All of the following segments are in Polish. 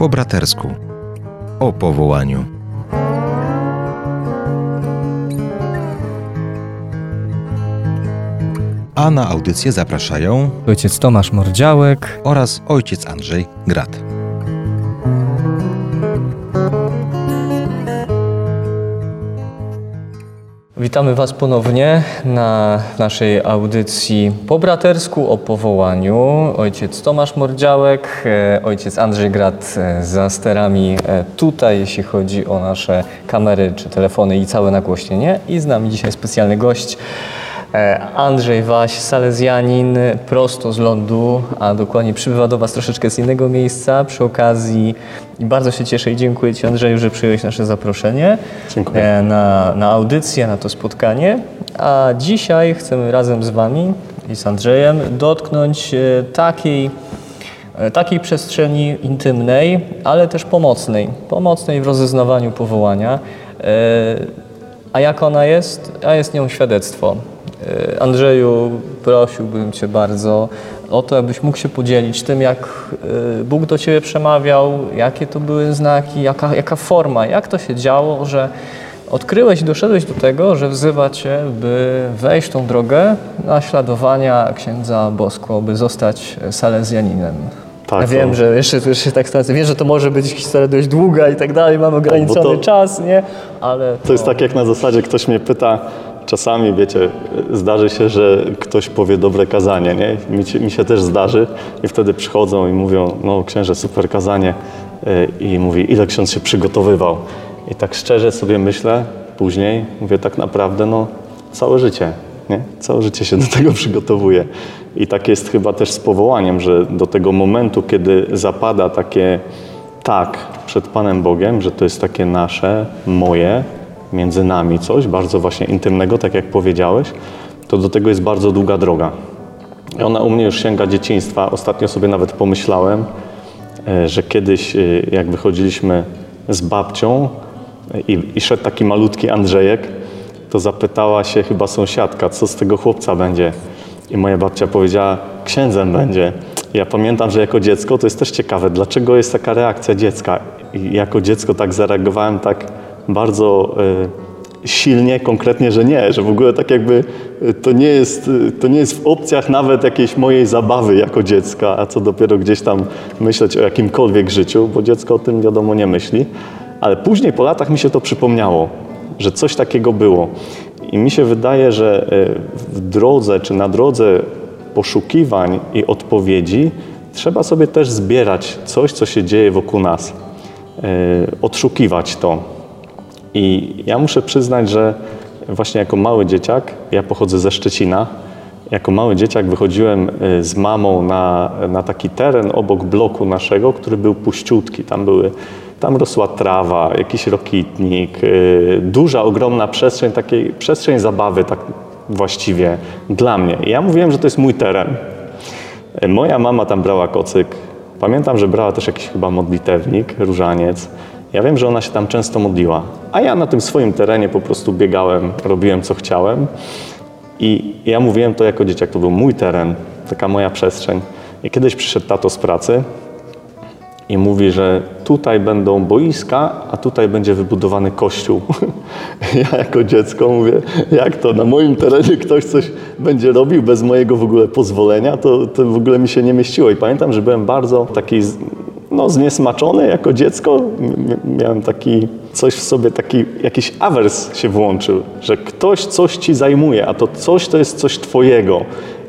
Po bratersku. O powołaniu. A na audycję zapraszają Ojciec Tomasz Mordziałek. oraz ojciec Andrzej Grat. Witamy Was ponownie na naszej audycji po bratersku o powołaniu. Ojciec Tomasz Mordziałek, e, ojciec Andrzej Grat e, za sterami e, tutaj, jeśli chodzi o nasze kamery czy telefony i całe nagłośnienie. I z nami dzisiaj specjalny gość. E, Andrzej Waś, Salezjanin, prosto z lądu, a dokładnie przybywa do Was troszeczkę z innego miejsca przy okazji bardzo się cieszę i dziękuję Ci Andrzeju, że przyjąłeś nasze zaproszenie Dziękuję. e, na, na audycję, na to spotkanie. A dzisiaj chcemy razem z Wami i z Andrzejem dotknąć e, takiej, takiej przestrzeni intymnej, ale też pomocnej. Pomocnej w rozeznawaniu powołania. A jak ona jest? A jest nią świadectwo. E, Andrzeju, prosiłbym Cię bardzo o to, abyś mógł się podzielić tym, jak e, Bóg do Ciebie przemawiał, jakie to były znaki, jaka, jaka forma, jak to się działo, że odkryłeś i doszedłeś do tego, że wzywa Cię, by wejść tą drogę naśladowania księdza Bosko, by zostać salezjaninem. Tak, ja wiem, to- że jeszcze, jeszcze tak stracę. Wiem, że to może być historia dość długa i tak dalej, mamy ograniczony to- czas, nie? Ale To jest tak jak na zasadzie ktoś mnie pyta, czasami wiecie, zdarzy się, że ktoś powie dobre kazanie, nie? Mi, mi się też zdarzy i wtedy przychodzą i mówią, no księże, super kazanie Y, i mówi, ile ksiądz się przygotowywał. I tak szczerze sobie myślę później, mówię tak naprawdę, no całe życie, nie? Całe życie się do tego przygotowuje. I tak jest chyba też z powołaniem, że do tego momentu, kiedy zapada takie tak przed Panem Bogiem, że to jest takie nasze, moje, między nami coś bardzo właśnie intymnego, tak jak powiedziałeś, to do tego jest bardzo długa droga. I ona u mnie już sięga dzieciństwa. Ostatnio sobie nawet pomyślałem, e, że kiedyś, e, jak wychodziliśmy z babcią e, i, i szedł taki malutki Andrzejek, to zapytała się chyba sąsiadka, co z tego chłopca będzie. I moja babcia powiedziała, księdzem będzie. Ja pamiętam, że jako dziecko, to jest też ciekawe, dlaczego jest taka reakcja dziecka. I jako dziecko tak zareagowałem tak bardzo e, silnie, konkretnie, że nie, że w ogóle tak jakby e, to nie jest, e, to nie jest w opcjach nawet jakiejś mojej zabawy jako dziecka, a co dopiero gdzieś tam myśleć o jakimkolwiek życiu, bo dziecko o tym wiadomo nie myśli. Ale później po latach mi się to przypomniało, że coś takiego było. I mi się wydaje, że w drodze czy na drodze poszukiwań i odpowiedzi trzeba sobie też zbierać coś, co się dzieje wokół nas, odszukiwać to. I ja muszę przyznać, że właśnie jako mały dzieciak, ja pochodzę ze Szczecina, jako mały dzieciak wychodziłem y, z mamą na, na taki teren obok bloku naszego, który był puściutki. Tam były, tam rosła trawa, jakiś rokitnik, y, duża, ogromna przestrzeń, takiej przestrzeń zabawy tak właściwie dla mnie. I ja mówiłem, że to jest mój teren. Y, Moja mama tam brała kocyk. Pamiętam, że brała też jakiś chyba modlitewnik, różaniec. Ja wiem, że ona się tam często modliła. A ja na tym swoim terenie po prostu biegałem, robiłem co chciałem. I ja mówiłem to jako dzieciak, to był mój teren, taka moja przestrzeń. I kiedyś przyszedł tato z pracy i mówi, że tutaj będą boiska, a tutaj będzie wybudowany kościół. Ja jako dziecko mówię, jak to, na moim terenie ktoś coś będzie robił bez mojego w ogóle pozwolenia, to, to w ogóle mi się nie mieściło. I pamiętam, że byłem bardzo taki no, zniesmaczony jako dziecko. Miałem taki coś w sobie, taki jakiś awers się włączył, że ktoś coś ci zajmuje, a to coś to jest coś twojego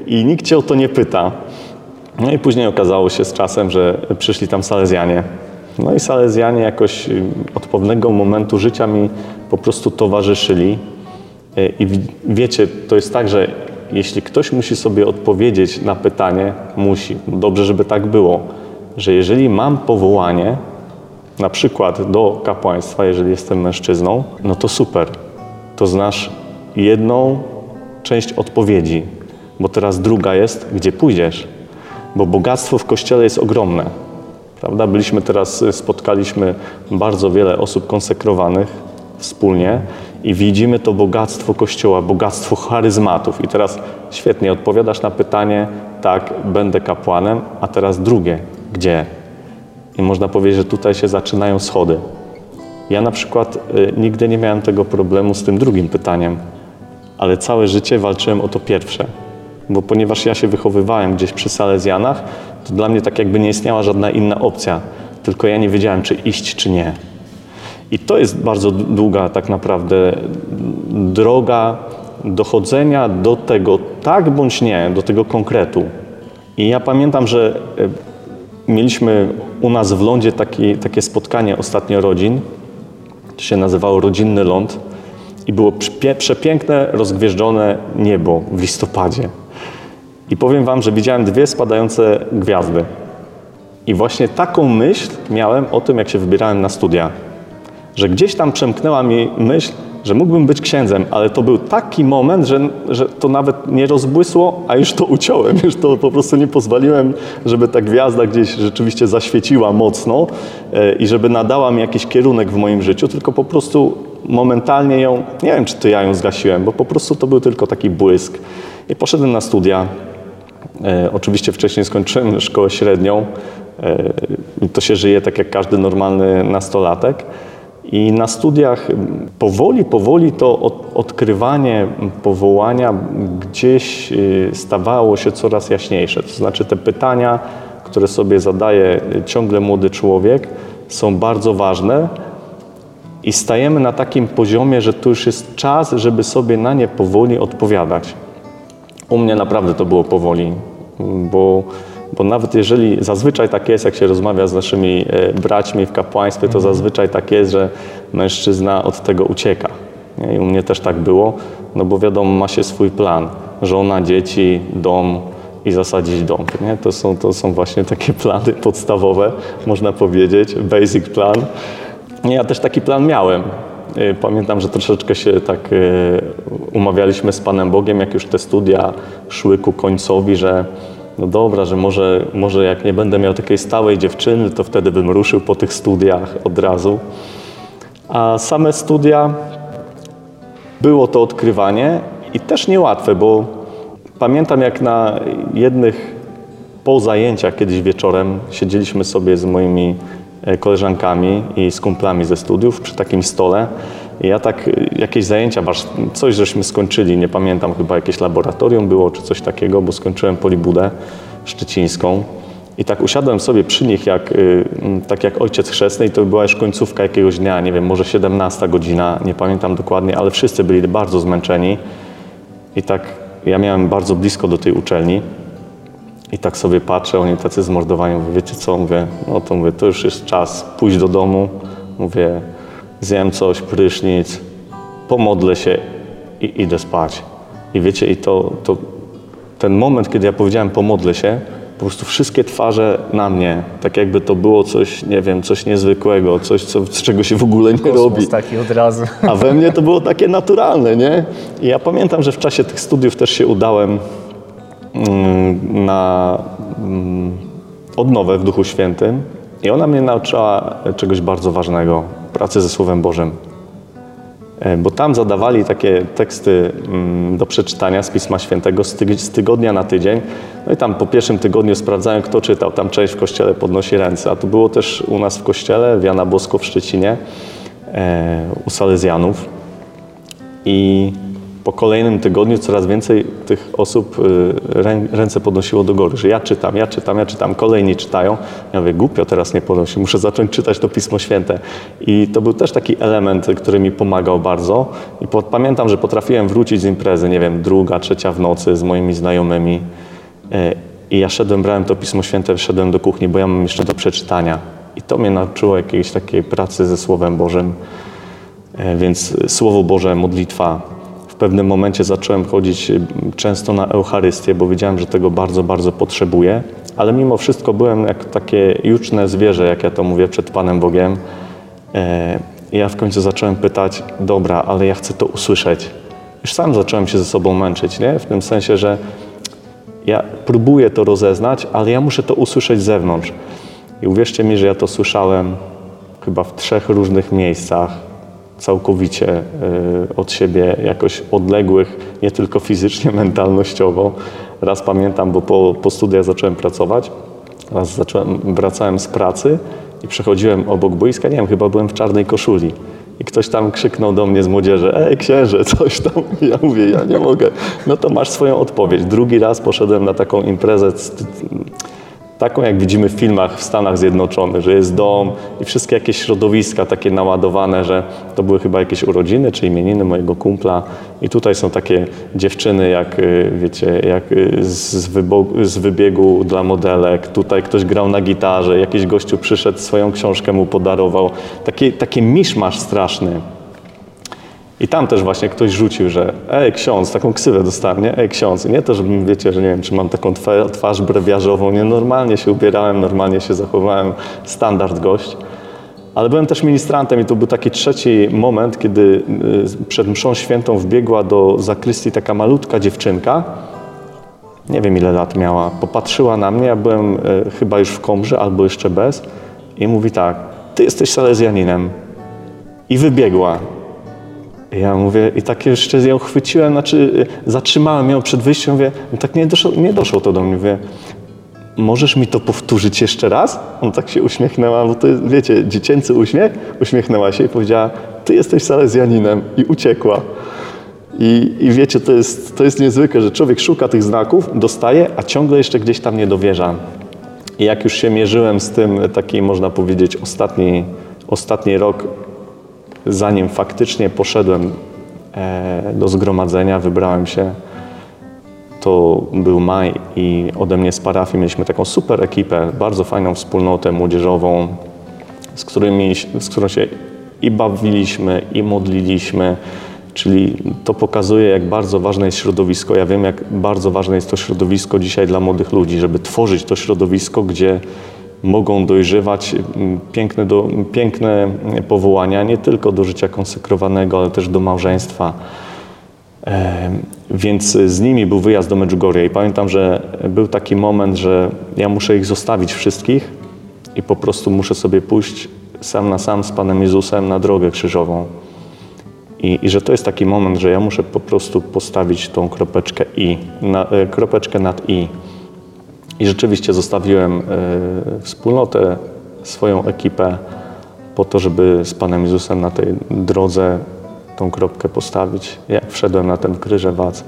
i nikt cię o to nie pyta. No i później okazało się z czasem, że przyszli tam Salezjanie. No i Salezjanie jakoś y, od pewnego momentu życia mi po prostu towarzyszyli. Y, I wiecie, to jest tak, że jeśli ktoś musi sobie odpowiedzieć na pytanie, musi, dobrze, żeby tak było, że jeżeli mam powołanie, na przykład do kapłaństwa, jeżeli jestem mężczyzną, no to super. To znasz jedną część odpowiedzi, bo teraz druga jest, gdzie pójdziesz. Bo bogactwo w kościele jest ogromne. Prawda? Byliśmy teraz, y, spotkaliśmy bardzo wiele osób konsekrowanych wspólnie i widzimy to bogactwo Kościoła, bogactwo charyzmatów. I teraz świetnie odpowiadasz na pytanie, tak, będę kapłanem, a teraz drugie, gdzie? I można powiedzieć, że tutaj się zaczynają schody. Ja na przykład y, nigdy nie miałem tego problemu z tym drugim pytaniem, ale całe życie walczyłem o to pierwsze. Bo ponieważ ja się wychowywałem gdzieś przy Salezjanach, to dla mnie tak jakby nie istniała żadna inna opcja, tylko ja nie wiedziałem, czy iść, czy nie. I to jest bardzo długa tak naprawdę droga dochodzenia do tego tak bądź nie, do tego konkretu. I ja pamiętam, że e, mieliśmy u nas w lądzie taki, takie spotkanie ostatnio rodzin. To się nazywało Rodzinny Ląd. I było przepiękne, rozgwieżdżone niebo w listopadzie. I powiem Wam, że widziałem dwie spadające gwiazdy. I właśnie taką myśl miałem o tym, jak się wybierałem na studia. Że gdzieś tam przemknęła mi myśl, że mógłbym być księdzem, ale to był taki moment, że, że to nawet nie rozbłysło, a już to uciąłem, już to po prostu nie pozwoliłem, żeby ta gwiazda gdzieś rzeczywiście zaświeciła mocno e, i żeby nadała mi jakiś kierunek w moim życiu, tylko po prostu momentalnie ją, nie wiem czy to ja ją zgasiłem, bo po prostu to był tylko taki błysk. I poszedłem na studia. E, oczywiście wcześniej skończyłem szkołę średnią. E, to się żyje tak jak każdy normalny nastolatek. I na studiach powoli, powoli to od, odkrywanie powołania gdzieś y, stawało się coraz jaśniejsze. To znaczy te pytania, które sobie zadaje ciągle młody człowiek, są bardzo ważne i stajemy na takim poziomie, że to już jest czas, żeby sobie na nie powoli odpowiadać. U mnie naprawdę to było powoli, bo, bo nawet jeżeli zazwyczaj tak jest, jak się rozmawia z naszymi e, braćmi w kapłaństwie, to zazwyczaj tak jest, że mężczyzna od tego ucieka. I u mnie też tak było, no bo wiadomo, ma się swój plan. Żona, dzieci, dom i zasadzić dom. Nie? To, są, to są właśnie takie plany podstawowe, można powiedzieć, basic plan. Ja też taki plan miałem. Y, Pamiętam, że troszeczkę się tak y, umawialiśmy z Panem Bogiem, jak już te studia szły ku końcowi, że no dobra, że może, może jak nie będę miał takiej stałej dziewczyny, to wtedy bym ruszył po tych studiach od razu. A same studia było to odkrywanie i też niełatwe, bo pamiętam jak na jednych po zajęciach kiedyś wieczorem siedzieliśmy sobie z moimi e, koleżankami i z kumplami ze studiów przy takim stole. Ja tak e, jakieś zajęcia, coś żeśmy skończyli, nie pamiętam, chyba jakieś laboratorium było czy coś takiego, bo skończyłem polibudę szczecińską. I tak usiadłem sobie przy nich, jak, y, tak jak ojciec chrzestny, i to była już końcówka jakiegoś dnia, nie wiem, może 17 godzina, nie pamiętam dokładnie, ale wszyscy byli bardzo zmęczeni. I tak ja miałem bardzo blisko do tej uczelni. I tak sobie patrzę, oni tacy zmordowani, mówię, wiecie co, mówię, no to mówię, to już jest czas pójść do domu, mówię, zjem coś, prysznic, pomodlę się i idę spać. I wiecie, i to, to ten moment, kiedy ja powiedziałem pomodlę się, po prostu wszystkie twarze na mnie, tak jakby to było coś, nie wiem, coś niezwykłego, coś, co, z czego się w ogóle nie robi. Kosmos taki od razu. A we mnie to było takie naturalne, nie? I ja pamiętam, że w czasie tych studiów też się udałem mm, na mm, odnowę w Duchu Świętym i ona mnie nauczyła czegoś bardzo ważnego, pracy ze Słowem Bożym. E, Bo tam zadawali takie teksty mm, do przeczytania z Pisma Świętego z tyg- z tygodnia na tydzień. No i tam po pierwszym tygodniu sprawdzają, kto czytał. Tam część w kościele podnosi ręce. A to było też u nas w kościele, w Jana Bosko w Szczecinie, e, u Salezjanów. I po kolejnym tygodniu coraz więcej tych osób y, rę, ręce podnosiło do góry, że ja czytam, ja czytam, ja czytam, kolejni czytają. Ja mówię, głupio teraz nie podnosi, muszę zacząć czytać to Pismo Święte. I to był też taki element, który mi pomagał bardzo. I pamiętam, że potrafiłem wrócić z imprezy, nie wiem, druga, trzecia w nocy z moimi znajomymi. Y, I ja szedłem, brałem to Pismo Święte, szedłem do kuchni, bo ja mam jeszcze do przeczytania. I to mnie nauczyło jakiejś takiej pracy ze Słowem Bożym. E, Więc Słowo Boże, modlitwa. Pewnym momencie zacząłem chodzić e, często na Eucharystię, bo wiedziałem, że tego bardzo, bardzo potrzebuję. Ale mimo wszystko byłem jak takie juczne zwierzę, jak ja to mówię, przed Panem Bogiem. E, I ja w końcu zacząłem pytać, dobra, ale ja chcę to usłyszeć. Już sam zacząłem się ze sobą męczyć, nie? W tym sensie, że ja próbuję to rozeznać, ale ja muszę to usłyszeć z zewnątrz. I uwierzcie mi, że ja to słyszałem chyba w trzech różnych miejscach, całkowicie y, od siebie, jakoś odległych, nie tylko fizycznie, mentalnościowo. Raz pamiętam, bo po, po studiach zacząłem pracować Raz zacząłem, wracałem z pracy i przechodziłem obok boiska, nie wiem, chyba byłem w czarnej koszuli. I ktoś tam krzyknął do mnie z młodzieży, ej księże, coś tam. Ja mówię, ja nie mogę. No to masz swoją odpowiedź. Drugi raz poszedłem na taką imprezę taką jak widzimy w filmach w Stanach Zjednoczonych, że jest dom i wszystkie jakieś środowiska takie naładowane, że to były chyba jakieś urodziny czy imieniny mojego kumpla i tutaj są takie dziewczyny jak y, wiecie, jak y, z, z wybiegu dla modelek, tutaj ktoś grał na gitarze, jakiś gościu przyszedł, swoją książkę mu podarował. Taki, taki miszmasz straszny. I tam też właśnie ktoś rzucił, że ej ksiądz, taką ksywę dostałem, nie? Ej ksiądz. I nie to, żebym, wiecie, że nie wiem, czy mam taką twarz brewiarzową, nie, normalnie się ubierałem, normalnie się zachowałem, standard gość. Ale byłem też ministrantem i to był taki trzeci moment, kiedy y, przed mszą świętą wbiegła do zakrystii taka malutka dziewczynka, nie wiem ile lat miała, popatrzyła na mnie, ja byłem y, chyba już w komrze albo jeszcze bez i mówi tak, ty jesteś salezjaninem. I wybiegła. Ja mówię, i tak jeszcze ją chwyciłem, znaczy zatrzymałem ją przed wyjściem, mówię, no tak nie doszło, nie doszło to do mnie, mówię, możesz mi to powtórzyć jeszcze raz? On tak się uśmiechnęła, bo to jest, wiecie, dziecięcy uśmiech, uśmiechnęła się i powiedziała, ty jesteś salezjaninem i uciekła. I, I, wiecie, to jest, to jest niezwykłe, że człowiek szuka tych znaków, dostaje, a ciągle jeszcze gdzieś tam nie dowierza. I jak już się mierzyłem z tym, taki można powiedzieć ostatni, ostatni rok zanim faktycznie poszedłem e, do zgromadzenia, wybrałem się, to był maj i ode mnie z parafii mieliśmy taką super ekipę, bardzo fajną wspólnotę młodzieżową, z, którymi, z którą się i bawiliśmy, i modliliśmy. Czyli to pokazuje, jak bardzo ważne jest środowisko. Ja wiem, jak bardzo ważne jest to środowisko dzisiaj dla młodych ludzi, żeby tworzyć to środowisko, gdzie mogą dojrzewać piękne, do, piękne powołania, nie tylko do życia konsekrowanego, ale też do małżeństwa. Więc z nimi był wyjazd do Medjugorje i pamiętam, że był taki moment, że ja muszę ich zostawić wszystkich i po prostu muszę sobie pójść sam na sam z Panem Jezusem na drogę krzyżową. I, I, że to jest taki moment, że ja muszę po prostu postawić tą kropeczkę i, na, e, kropeczkę nad i. I rzeczywiście zostawiłem e, wspólnotę, swoją ekipę po to, żeby z Panem Jezusem na tej drodze tą kropkę postawić. Jak wszedłem na ten kryżewac,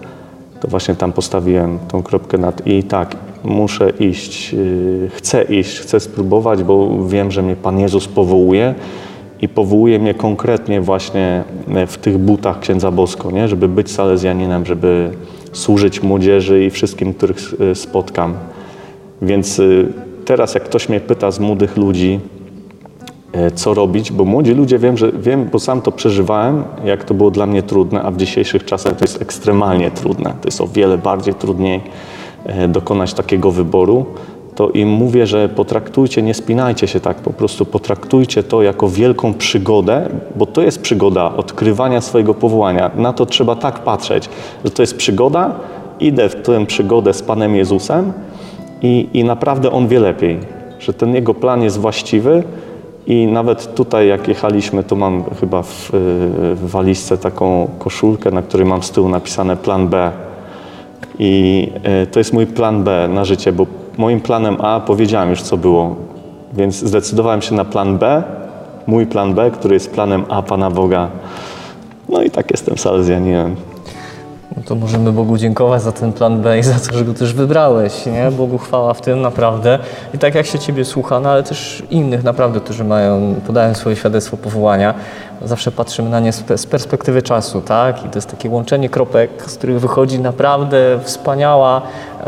to właśnie tam postawiłem tą kropkę nad i tak, muszę iść, e, chcę iść, chcę spróbować, bo wiem, że mnie Pan Jezus powołuje i powołuje mnie konkretnie właśnie w tych butach księdza Bosko, nie? żeby być salezjaninem, żeby służyć młodzieży i wszystkim, których e, spotkam. Więc y, teraz jak ktoś mnie pyta z młodych ludzi, e, co robić, bo młodzi ludzie wiem, że wiem, bo sam to przeżywałem, jak to było dla mnie trudne, a w dzisiejszych czasach to jest ekstremalnie trudne. To jest o wiele bardziej trudniej e, dokonać takiego wyboru. To im mówię, że potraktujcie, nie spinajcie się tak, po prostu potraktujcie to jako wielką przygodę, bo to jest przygoda odkrywania swojego powołania. Na to trzeba tak patrzeć, że to jest przygoda, idę w tę przygodę z Panem Jezusem, i, i naprawdę on wie lepiej, że ten jego plan jest właściwy i nawet tutaj jak jechaliśmy, to mam chyba w, w walizce taką koszulkę, na której mam z tyłu napisane plan B. I e, to jest mój plan B na życie, bo moim planem A powiedziałem już co było, więc zdecydowałem się na plan B, mój plan B, który jest planem A Pana Boga. No i tak jestem salezjaninem. No to możemy Bogu dziękować za ten plan B i za to, że go też wybrałeś, nie? Bogu chwała w tym naprawdę. I tak jak się Ciebie słucha, no ale też innych naprawdę, którzy mają, podają swoje świadectwo powołania, zawsze patrzymy na nie z perspektywy czasu, tak? I to jest takie łączenie kropek, z których wychodzi naprawdę wspaniała,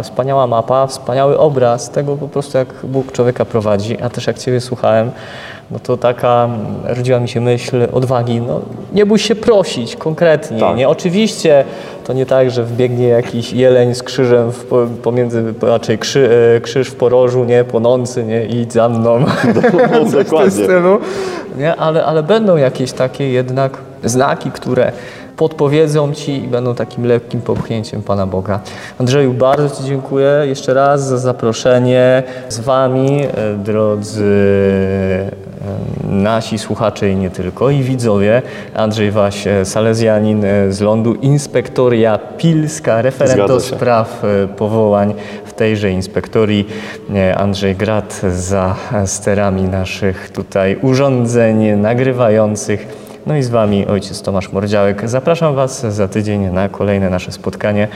wspaniała mapa, wspaniały obraz tego po prostu, jak Bóg człowieka prowadzi. A też jak Ciebie słuchałem, no to taka rodziła mi się myśl odwagi, no nie bój się prosić konkretnie, tak. nie? Oczywiście to nie tak, że wbiegnie jakiś jeleń z krzyżem w, pomiędzy, raczej krzy, e, krzyż w porożu, nie? Płonący, nie? Idź za mną. No, dokładnie. stylu, nie? Ale, ale będą jakieś takie jednak znaki, które podpowiedzą Ci i będą takim lekkim popchnięciem Pana Boga. Andrzeju, bardzo Ci dziękuję jeszcze raz za zaproszenie z Wami, e, drodzy nasi słuchacze i nie tylko, i widzowie. Andrzej Waś, e, salezjanin z lądu, inspektoria Pilska, referent do spraw powołań w tejże inspektorii. E, Andrzej Grat za sterami naszych tutaj urządzeń nagrywających. No i z Wami ojciec Tomasz Mordziałek. Zapraszam Was za tydzień na kolejne nasze spotkanie e,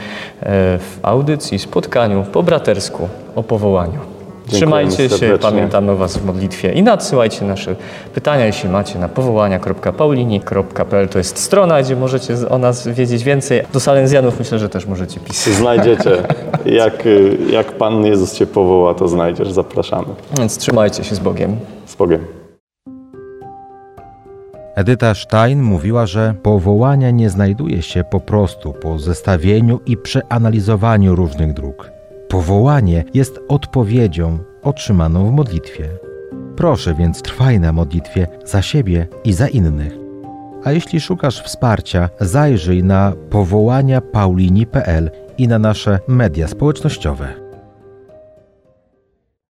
w audycji, spotkaniu po bratersku o powołaniu. Trzymajcie się, pamiętamy o Was w modlitwie i nadsyłajcie nasze pytania, jeśli macie na powołania.paulini.pl. To jest strona, gdzie możecie o nas wiedzieć więcej. Do Salezjanów myślę, że też możecie pisać. Znajdziecie. Jak, jak Pan Jezus Cię powoła, to znajdziesz. Zapraszamy. Więc trzymajcie się z Bogiem. Z Bogiem. Edyta Stein mówiła, że powołania nie znajduje się po prostu po zestawieniu i przeanalizowaniu różnych dróg. Powołanie jest odpowiedzią otrzymaną w modlitwie. Proszę więc trwaj na modlitwie za siebie i za innych. A jeśli szukasz wsparcia, zajrzyj na powołania paulini.pl i na nasze media społecznościowe.